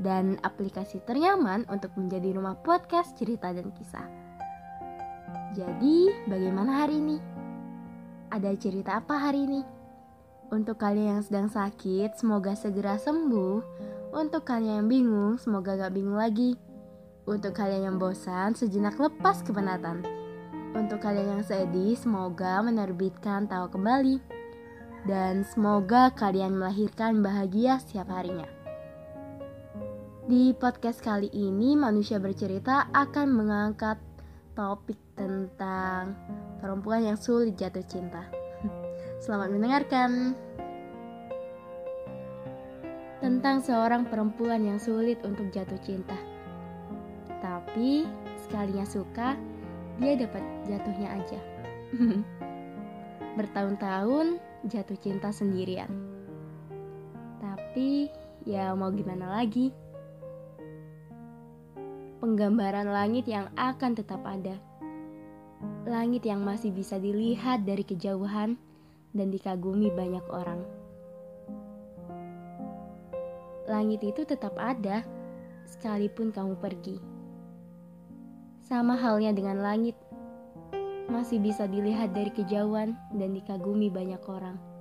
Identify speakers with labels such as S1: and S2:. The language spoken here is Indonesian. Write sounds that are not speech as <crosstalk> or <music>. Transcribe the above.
S1: dan aplikasi ternyaman untuk menjadi rumah podcast cerita dan kisah. Jadi, bagaimana hari ini? Ada cerita apa hari ini? Untuk kalian yang sedang sakit, semoga segera sembuh. Untuk kalian yang bingung, semoga gak bingung lagi. Untuk kalian yang bosan, sejenak lepas kepenatan. Untuk kalian yang sedih, semoga menerbitkan tawa kembali. Dan semoga kalian melahirkan bahagia setiap harinya. Di podcast kali ini, manusia bercerita akan mengangkat topik tentang perempuan yang sulit jatuh cinta. <laughs> Selamat mendengarkan. Tentang seorang perempuan yang sulit untuk jatuh cinta. Tapi sekalinya suka, dia dapat jatuhnya aja. <laughs> Bertahun-tahun jatuh cinta sendirian. Tapi ya mau gimana lagi? Penggambaran langit yang akan tetap ada. Langit yang masih bisa dilihat dari kejauhan dan dikagumi banyak orang. Langit itu tetap ada sekalipun kamu pergi. Sama halnya dengan langit, masih bisa dilihat dari kejauhan dan dikagumi banyak orang.